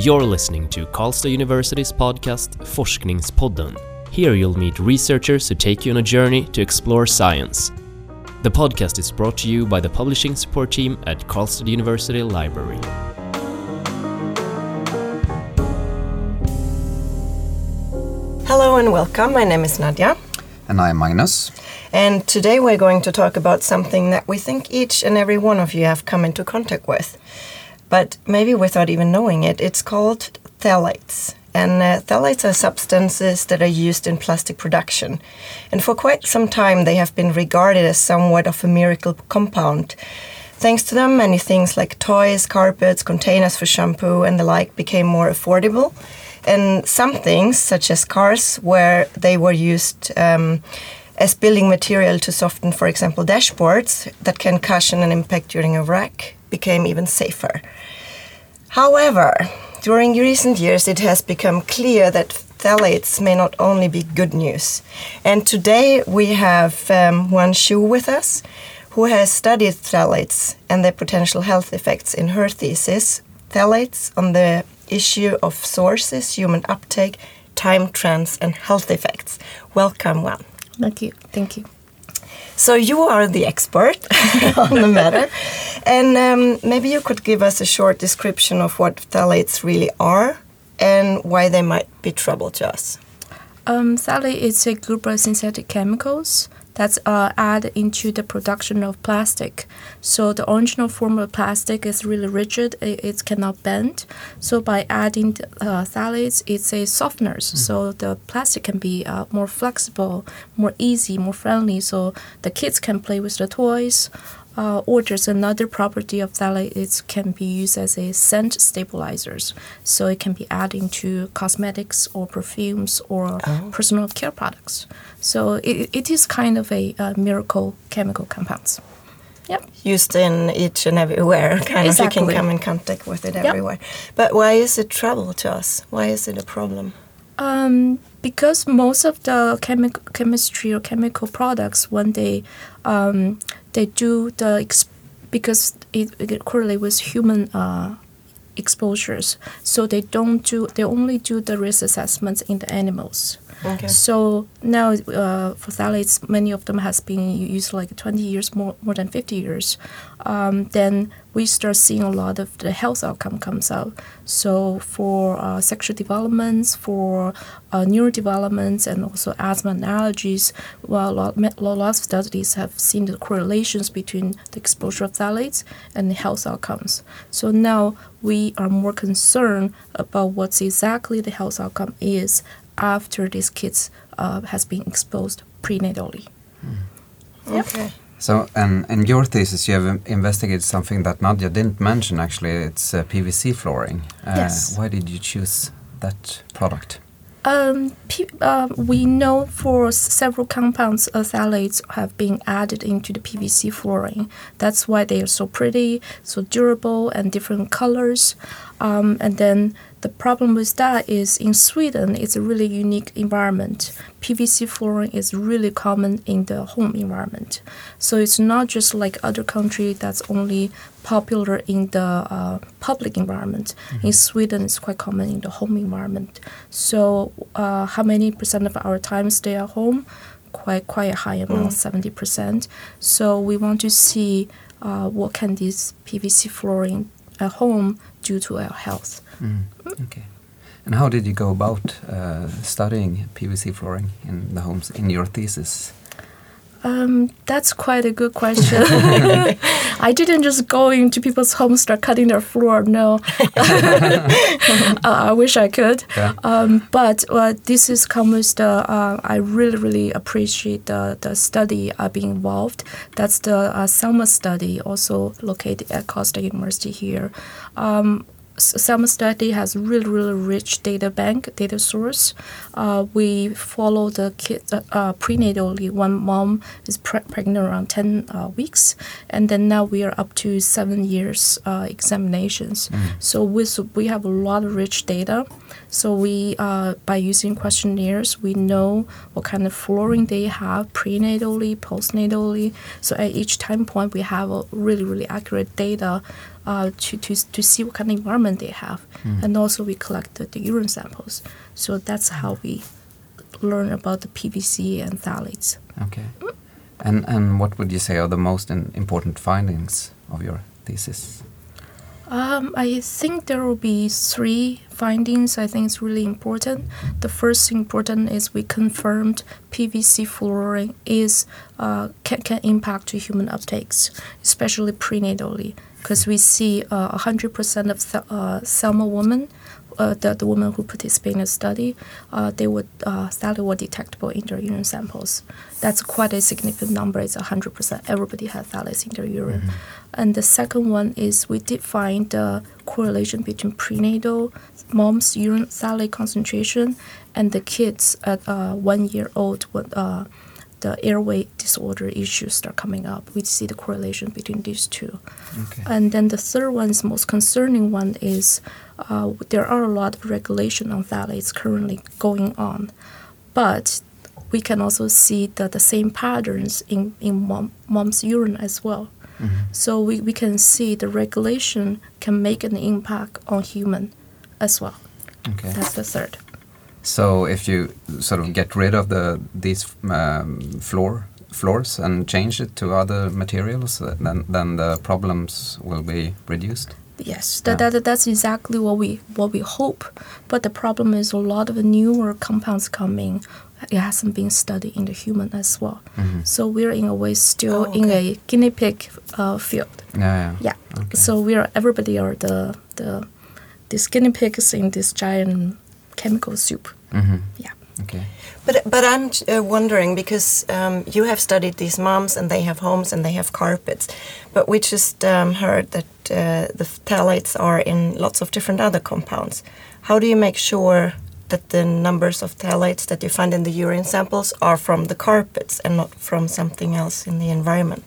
You're listening to Karlstad University's podcast Forskningspodden. Here you'll meet researchers who take you on a journey to explore science. The podcast is brought to you by the publishing support team at Karlstad University Library. Hello and welcome. My name is Nadia. And I'm Magnus. And today we're going to talk about something that we think each and every one of you have come into contact with. But maybe without even knowing it, it's called phthalates. And uh, phthalates are substances that are used in plastic production. And for quite some time, they have been regarded as somewhat of a miracle compound. Thanks to them, many things like toys, carpets, containers for shampoo, and the like became more affordable and some things, such as cars, where they were used um, as building material to soften, for example, dashboards that can cushion an impact during a wreck, became even safer. However, during recent years, it has become clear that phthalates may not only be good news. And today we have um, Wan Xu with us, who has studied phthalates and their potential health effects in her thesis, Phthalates on the issue of sources, human uptake, time trends, and health effects. Welcome, Wan. Thank you. Thank you. So you are the expert on the matter, and um, maybe you could give us a short description of what phthalates really are and why they might be trouble to us. Um, phthalate is a group of synthetic chemicals that's uh, added into the production of plastic. So the original form of plastic is really rigid; it, it cannot bend. So by adding uh, phthalates, it's a softeners. Mm. So the plastic can be uh, more flexible, more easy, more friendly. So the kids can play with the toys. Uh, or there's another property of phthalate it can be used as a scent stabilizers so it can be added to cosmetics or perfumes or oh. personal care products so it, it is kind of a, a miracle chemical compounds Yep. Used in each and everywhere, kind exactly. of you can come in contact with it everywhere. Yep. But why is it trouble to us? Why is it a problem? Um, because most of the chemical chemistry or chemical products, when they um, they do the because it, it correlates with human uh, exposures. So they don't do they only do the risk assessments in the animals. Okay. So now uh, for phthalates, many of them has been used like 20 years, more, more than 50 years. Um, then we start seeing a lot of the health outcome comes out. So for uh, sexual developments, for uh, neurodevelopments, and also asthma and allergies, well, a lot, a lot of studies have seen the correlations between the exposure of phthalates and the health outcomes. So now we are more concerned about what's exactly the health outcome is after these kids uh, has been exposed prenatally. Mm. Yep. Okay. So, and in your thesis, you have investigated something that Nadia didn't mention. Actually, it's uh, PVC flooring. Uh, yes. Why did you choose that product? Um, uh, we know for several compounds, uh, phthalates have been added into the PVC flooring. That's why they are so pretty, so durable, and different colors. Um, and then the problem with that is in Sweden, it's a really unique environment. PVC flooring is really common in the home environment. So it's not just like other countries that's only popular in the uh, public environment. Mm-hmm. In Sweden, it's quite common in the home environment. So uh, how many percent of our time stay at home? Quite quite a high amount, mm. seventy percent. So we want to see uh, what can this PVC flooring at home due to our health. Mm. Okay. And how did you go about uh, studying PVC flooring in the homes in your thesis? Um, that's quite a good question. I didn't just go into people's homes start cutting their floor. No, uh, I wish I could. Yeah. Um, but uh, this is come with the. Uh, I really really appreciate the the study uh, being involved. That's the uh, Selma study, also located at Karlstad University here. Um, Selma study has really really rich data bank data source. Uh, we follow the kids uh, uh, prenatally. One mom is pre- pregnant around ten uh, weeks, and then now we are up to seven years uh, examinations. Mm. So with we have a lot of rich data. So we uh, by using questionnaires, we know what kind of flooring they have prenatally, postnatally. So at each time point, we have a really really accurate data uh, to, to, to see what kind of environment they have, and also we collect the, the urine samples. So that's how we learn about the PVC and phthalates. Okay. And and what would you say are the most in, important findings of your thesis? Um, I think there will be three findings. I think it's really important. The first important is we confirmed PVC flooring is uh, can, can impact to human uptakes, especially prenatally, because we see uh, 100% of th- uh, Selma women uh, the, the women who participate in the study, uh, they would uh, phthalate were detectable in their urine samples. That's quite a significant number. It's 100%. Everybody has phthalates in their urine. Mm-hmm. And the second one is we did find the correlation between prenatal mom's urine phthalate concentration and the kids at uh, one year old with uh, the airway disorder issues start coming up. We see the correlation between these two. Okay. And then the third one is most concerning one is uh, there are a lot of regulation on phthalates currently going on, but we can also see that the same patterns in, in mom, mom's urine as well. Mm-hmm. So we, we can see the regulation can make an impact on human as well. Okay. That's the third. So if you sort of get rid of the these um, floor floors and change it to other materials, then then the problems will be reduced. Yes, that, yeah. that that's exactly what we what we hope. But the problem is a lot of newer compounds coming. It hasn't been studied in the human as well. Mm-hmm. So we're in a way still oh, okay. in a guinea pig uh, field. Yeah, yeah. yeah. Okay. So we are everybody are the the these guinea pigs in this giant chemical soup. Mm-hmm. Yeah. Okay. But but I'm uh, wondering because um, you have studied these moms and they have homes and they have carpets, but we just um, heard that uh, the phthalates are in lots of different other compounds. How do you make sure that the numbers of phthalates that you find in the urine samples are from the carpets and not from something else in the environment?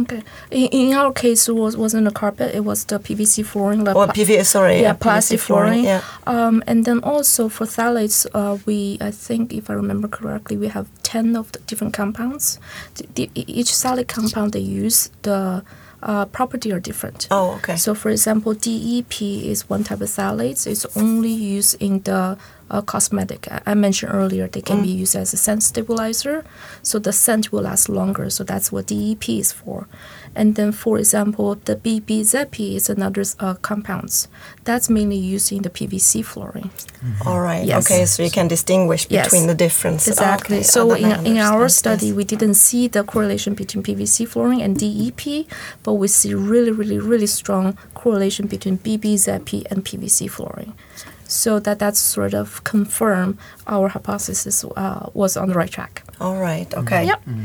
Okay. In, in our case, it was, wasn't a carpet, it was the PVC flooring. The oh, PVC, sorry. Yeah, plastic flooring. Yeah. Um, and then also for phthalates, uh, we, I think, if I remember correctly, we have 10 of the different compounds. The, the, each phthalate compound they use, the uh, property are different. Oh, okay. So, for example, DEP is one type of phthalates. It's only used in the uh, cosmetic. I, I, mentioned earlier they can mm. be used as a scent stabilizer, so the scent will last longer. So that's what DEP is for. And then, for example, the BBZP is another uh, compounds that's mainly used in the PVC flooring. Mm-hmm. All right. Yes. Okay, so you can distinguish between yes. the difference. Exactly. Okay. So in, in our study, yes. we didn't see the correlation between PVC flooring and DEP, but we see really, really, really strong correlation between BBZP and PVC flooring so that that sort of confirm our hypothesis uh, was on the right track. All right. Okay. Mm-hmm. Yep. Mm-hmm.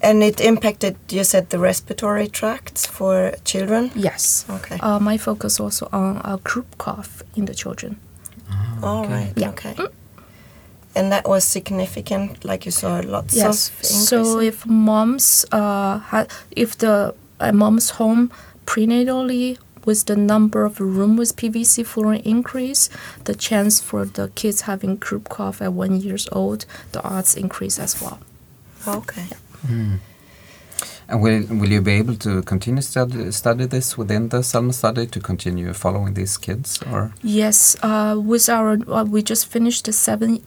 And it impacted, you said, the respiratory tracts for children? Yes. Okay. Uh, my focus also on uh, croup cough in the children. Oh, All okay. right. Yeah. Okay. Mm. And that was significant, like you saw lots yes. of increase? So if moms, uh, had, if the uh, mom's home prenatally with the number of room with PVC flooring increase, the chance for the kids having croup cough at one years old, the odds increase as well. Okay. Yeah. Mm. And will, will you be able to continue study, study this within the Selma study to continue following these kids? or? Yes, uh, with our uh, we just finished the seven.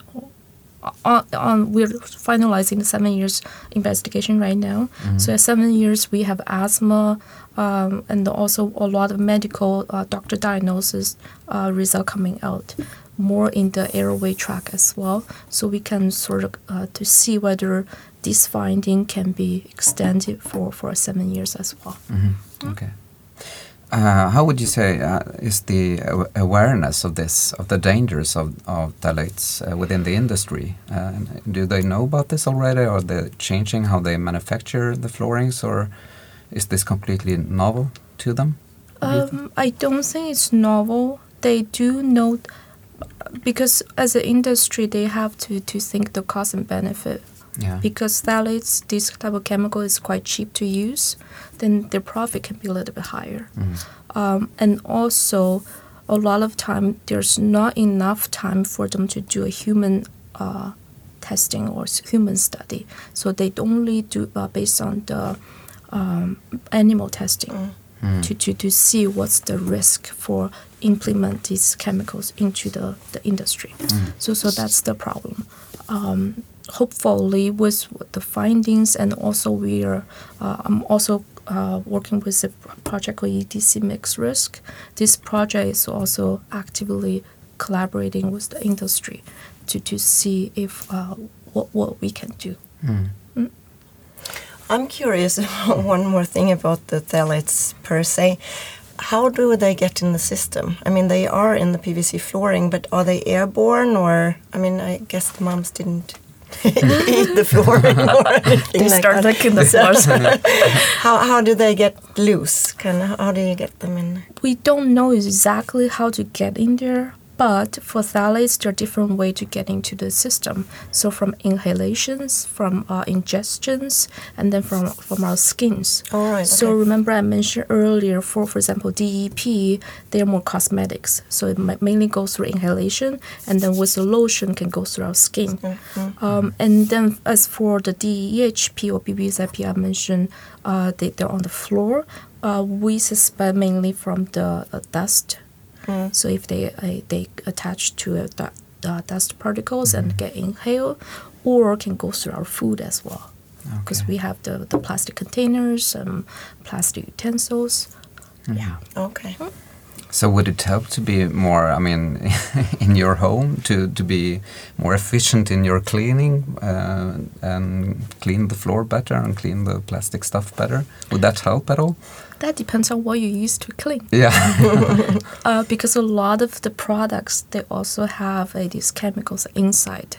On, uh, on we're finalizing the seven years investigation right now. Mm -hmm. So at seven years we have asthma, um, and also a lot of medical uh, doctor diagnosis uh, result coming out more in the airway tract as well so we can sort of uh, to see whether this finding can be extended for, for seven years as well mm-hmm. okay uh, how would you say uh, is the awareness of this, of the dangers of, of phthalates uh, within the industry? Uh, do they know about this already? Are they changing how they manufacture the floorings, or is this completely novel to them? Um, I don't think it's novel. They do know because as an industry, they have to, to think the cost and benefit. Yeah. Because phthalates, this type of chemical is quite cheap to use, then their profit can be a little bit higher. Mm. Um, and also, a lot of time there's not enough time for them to do a human uh, testing or human study. So they only do uh, based on the um, animal testing. Mm. to, to, to see what's the risk for implement these chemicals into the, the industry. So so that's the problem. Um, hopefully, with the findings and also we are, uh, I'm also uh, working with a project called EDC Mix Risk. This project is also actively collaborating with the industry to, to see if uh, what, what we can do. I'm curious about one more thing about the phthalates per se. How do they get in the system? I mean, they are in the PVC flooring, but are they airborne or? I mean, I guess the moms didn't eat the floor or anything They like start that. licking the floors. How how do they get loose? Can how do you get them in? we don't know exactly how to get in there, but for phthalates, there are different ways to get into the system. So from inhalations, from uh, ingestions, and then from from our skins. All right, So okay. remember I mentioned earlier, for for example DEP, they're more cosmetics. So it ma- mainly goes through inhalation, and then with the lotion can go through our skin. Um, and then as for the DEHP or BBZP I mentioned, uh, they, they're on the floor. Uh, we suspect mainly from the uh, dust. So if they uh, they attach to uh, du- uh, dust particles and get inhaled, or can go through our food as well. Because Okay. we have the, the plastic containers and plastic utensils. Yeah. Okay. So would it help to be more, I mean, in your home to, to be more efficient in your cleaning uh, and clean the floor better and clean the plastic stuff better? Would that help at all? That depends on what you use to clean. Yeah. Uh, because a lot of the products they also have uh, these chemicals inside.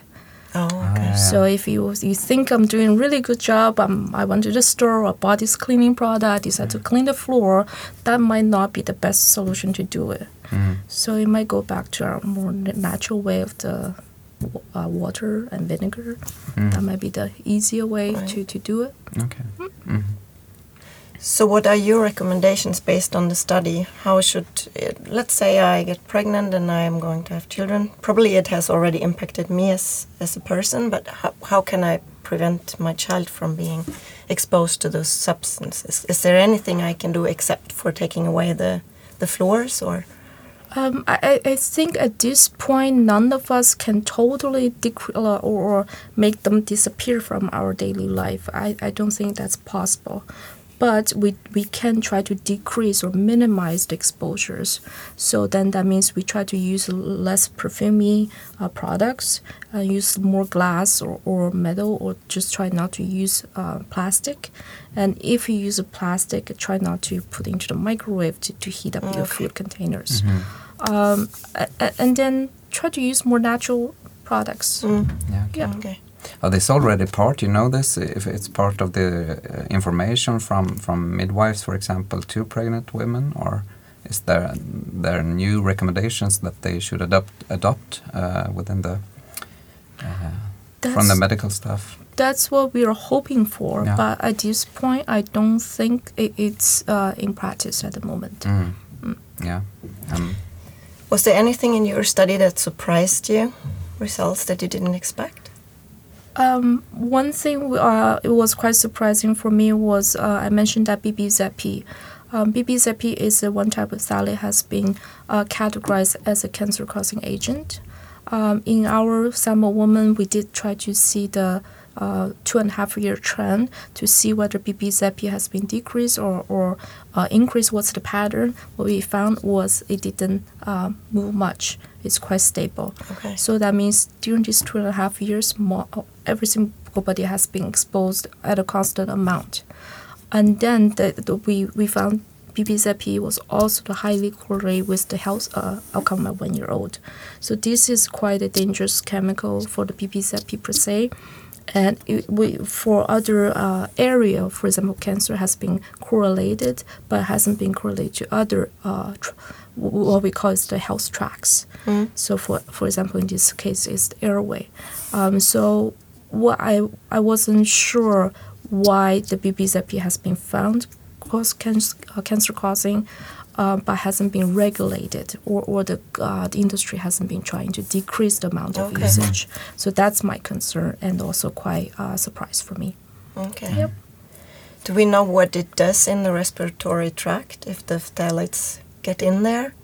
Oh, okay. Ah, So if you you think I'm doing a really good job, um, I went to the store, I bought this cleaning product, decide to clean the floor, that might not be the best solution to do it. Mm. So it might go back to our more natural way of the uh, water and vinegar. That might be the easier way Right. to, to do it. Okay. Mhm. So, what are your recommendations based on the study? How should, it, let's say, I get pregnant and I am going to have children? Probably it has already impacted me as, as a person, but how, how can I prevent my child from being exposed to those substances? Is there anything I can do except for taking away the, the floors or? Um, I, I think at this point, none of us can totally uh, or, or make them disappear from our daily life. I, I don't think that's possible. But we, we can try to decrease or minimize the exposures. So then that means we try to use less perfumey uh, products, uh, use more glass or, or metal, or just try not to use uh, plastic. And if you use a plastic, try not to put into the microwave to, to heat up your food containers um, a- a- and then try to use more natural products. Yeah. okay. Yeah. Okay. Are this already part? You know this? If it's part of the uh, information from from midwives, for example, to pregnant women, or is there there new recommendations that they should adopt adopt uh, within the uh, from the medical staff? That's what we are hoping for, Yeah. but at this point, I don't think it, it's uh, in practice at the moment. Mm. Yeah. Um, Was there anything in your study that surprised you? Results that you didn't expect? Um, one thing uh, it was quite surprising for me was uh, I mentioned that BBZP. Um, BBZP is one type of phthalate has been uh, categorized as a cancer-causing agent. Um, in our sample woman, we did try to see the uh, two and a half year trend to see whether BBZP has been decreased or, or uh, increased. What's the pattern? What we found was it didn't uh, move much. It's quite stable. Okay. So that means during these two and a half years, more, every single body has been exposed at a constant amount. And then the, the, we, we found BBZP was also highly correlated with the health uh, outcome at one year old. So this is quite a dangerous chemical for the BBZP per se. And it, we, for other uh, area, for example, cancer has been correlated, but hasn't been correlated to other uh, tr- what we call the health tracks. So, for for example, in this case, it's the airway. Um, so, what I I wasn't sure why the BBZP has been found cause cancer, uh, cancer causing, uh, but hasn't been regulated, or or the uh, the industry hasn't been trying to decrease the amount of Okay. usage. So that's my concern, and also quite uh, surprise for me. Okay. Yep. Do we know what it does in the respiratory tract if the phthalates get in there?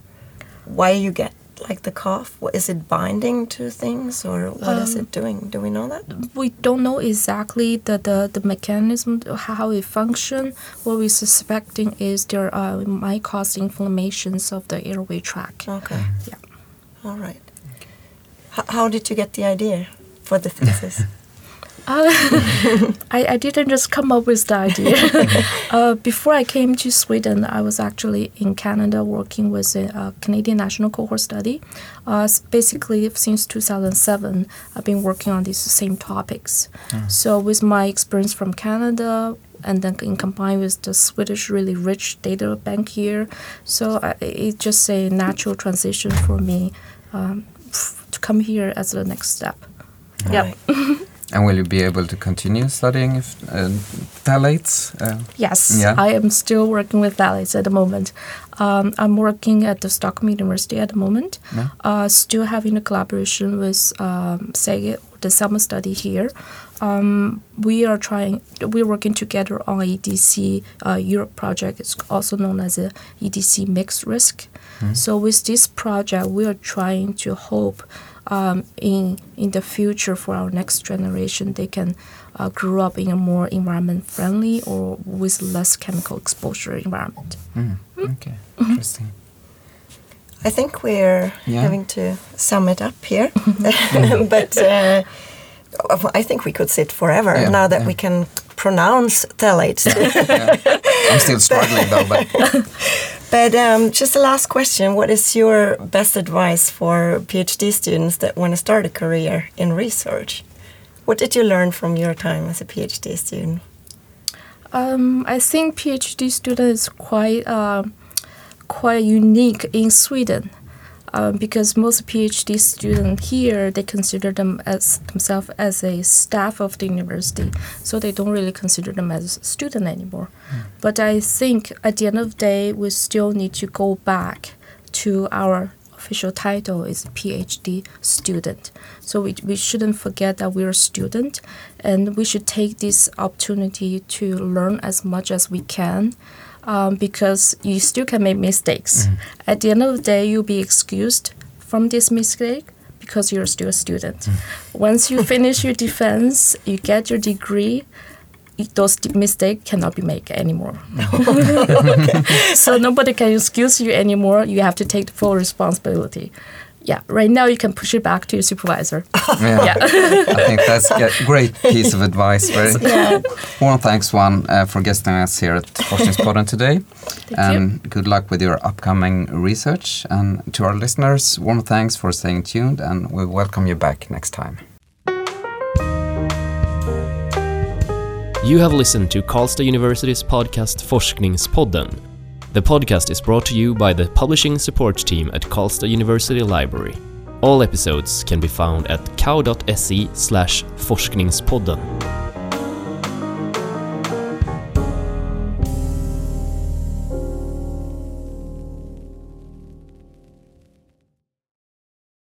Why you get like the cough? What, is it binding to things or what is Um, it doing? Do we know that? we don't know exactly the, the, the mechanism how it function. What we're suspecting is there uh, might cause inflammations of the airway tract. Okay. Yeah. All right. H- how did you get the idea for the thesis? Uh, I, I didn't just come up with the idea. uh, before I came to Sweden, I was actually in Canada working with a, uh Canadian National Cohort Study. Uh, basically, since 2007, I've been working on these same topics. So, with my experience from Canada, and then in combined with the Swedish really rich data bank here, so it's just a natural transition for me um, to come here as the next step. Yep. Right. And will you be able to continue studying if, uh, phthalates? Uh, Yes, Yeah. I am still working with phthalates at the moment. Um, I'm working at the Stockholm University at the moment, Yeah. uh, still having a collaboration with um, SEGE, the Selma study here. Um, we are trying, we're working together on EDC uh, Europe project. It's also known as a EDC mixed risk. So with this project, we are trying to hope um, in in the future for our next generation, they can uh, grow up in a more environment friendly or with less chemical exposure environment. mm, okay, interesting. I think we're Yeah. having to sum it up here, but uh, I think we could sit forever Yeah, now that yeah. we can pronounce phthalates. I'm still struggling though, but but um, just a last question: What is your best advice for PhD students that want to start a career in research? What did you learn from your time as a PhD student? Um, I think PhD student is quite uh, quite unique in Sweden. Um, because most PhD students here they consider them as themselves as a staff of the university, so they don't really consider them as a student anymore. But I think at the end of the day, we still need to go back to our official title is PhD student. So we, we shouldn't forget that we're a student and we should take this opportunity to learn as much as we can um, because you still can make mistakes. At the end of the day, you'll be excused from this mistake because you're still a student. Once you finish your defense, you get your degree, those mistakes cannot be made anymore. so nobody can excuse you anymore. You have to take the full responsibility. Yeah, right now you can push it back to your supervisor. yeah, Yeah. I think that's a great piece of advice. Very Yeah. warm thanks, Wan, uh, for guesting us here at Forskningspodden today. Thank and you. good luck with your upcoming research. And to our listeners, warm thanks for staying tuned, and we welcome you back next time. You have listened to Karlstad University's podcast Forskningspodden. The podcast is brought to you by the publishing support team at Karlstad University Library. All episodes can be found at kau.se slash forskningspodden.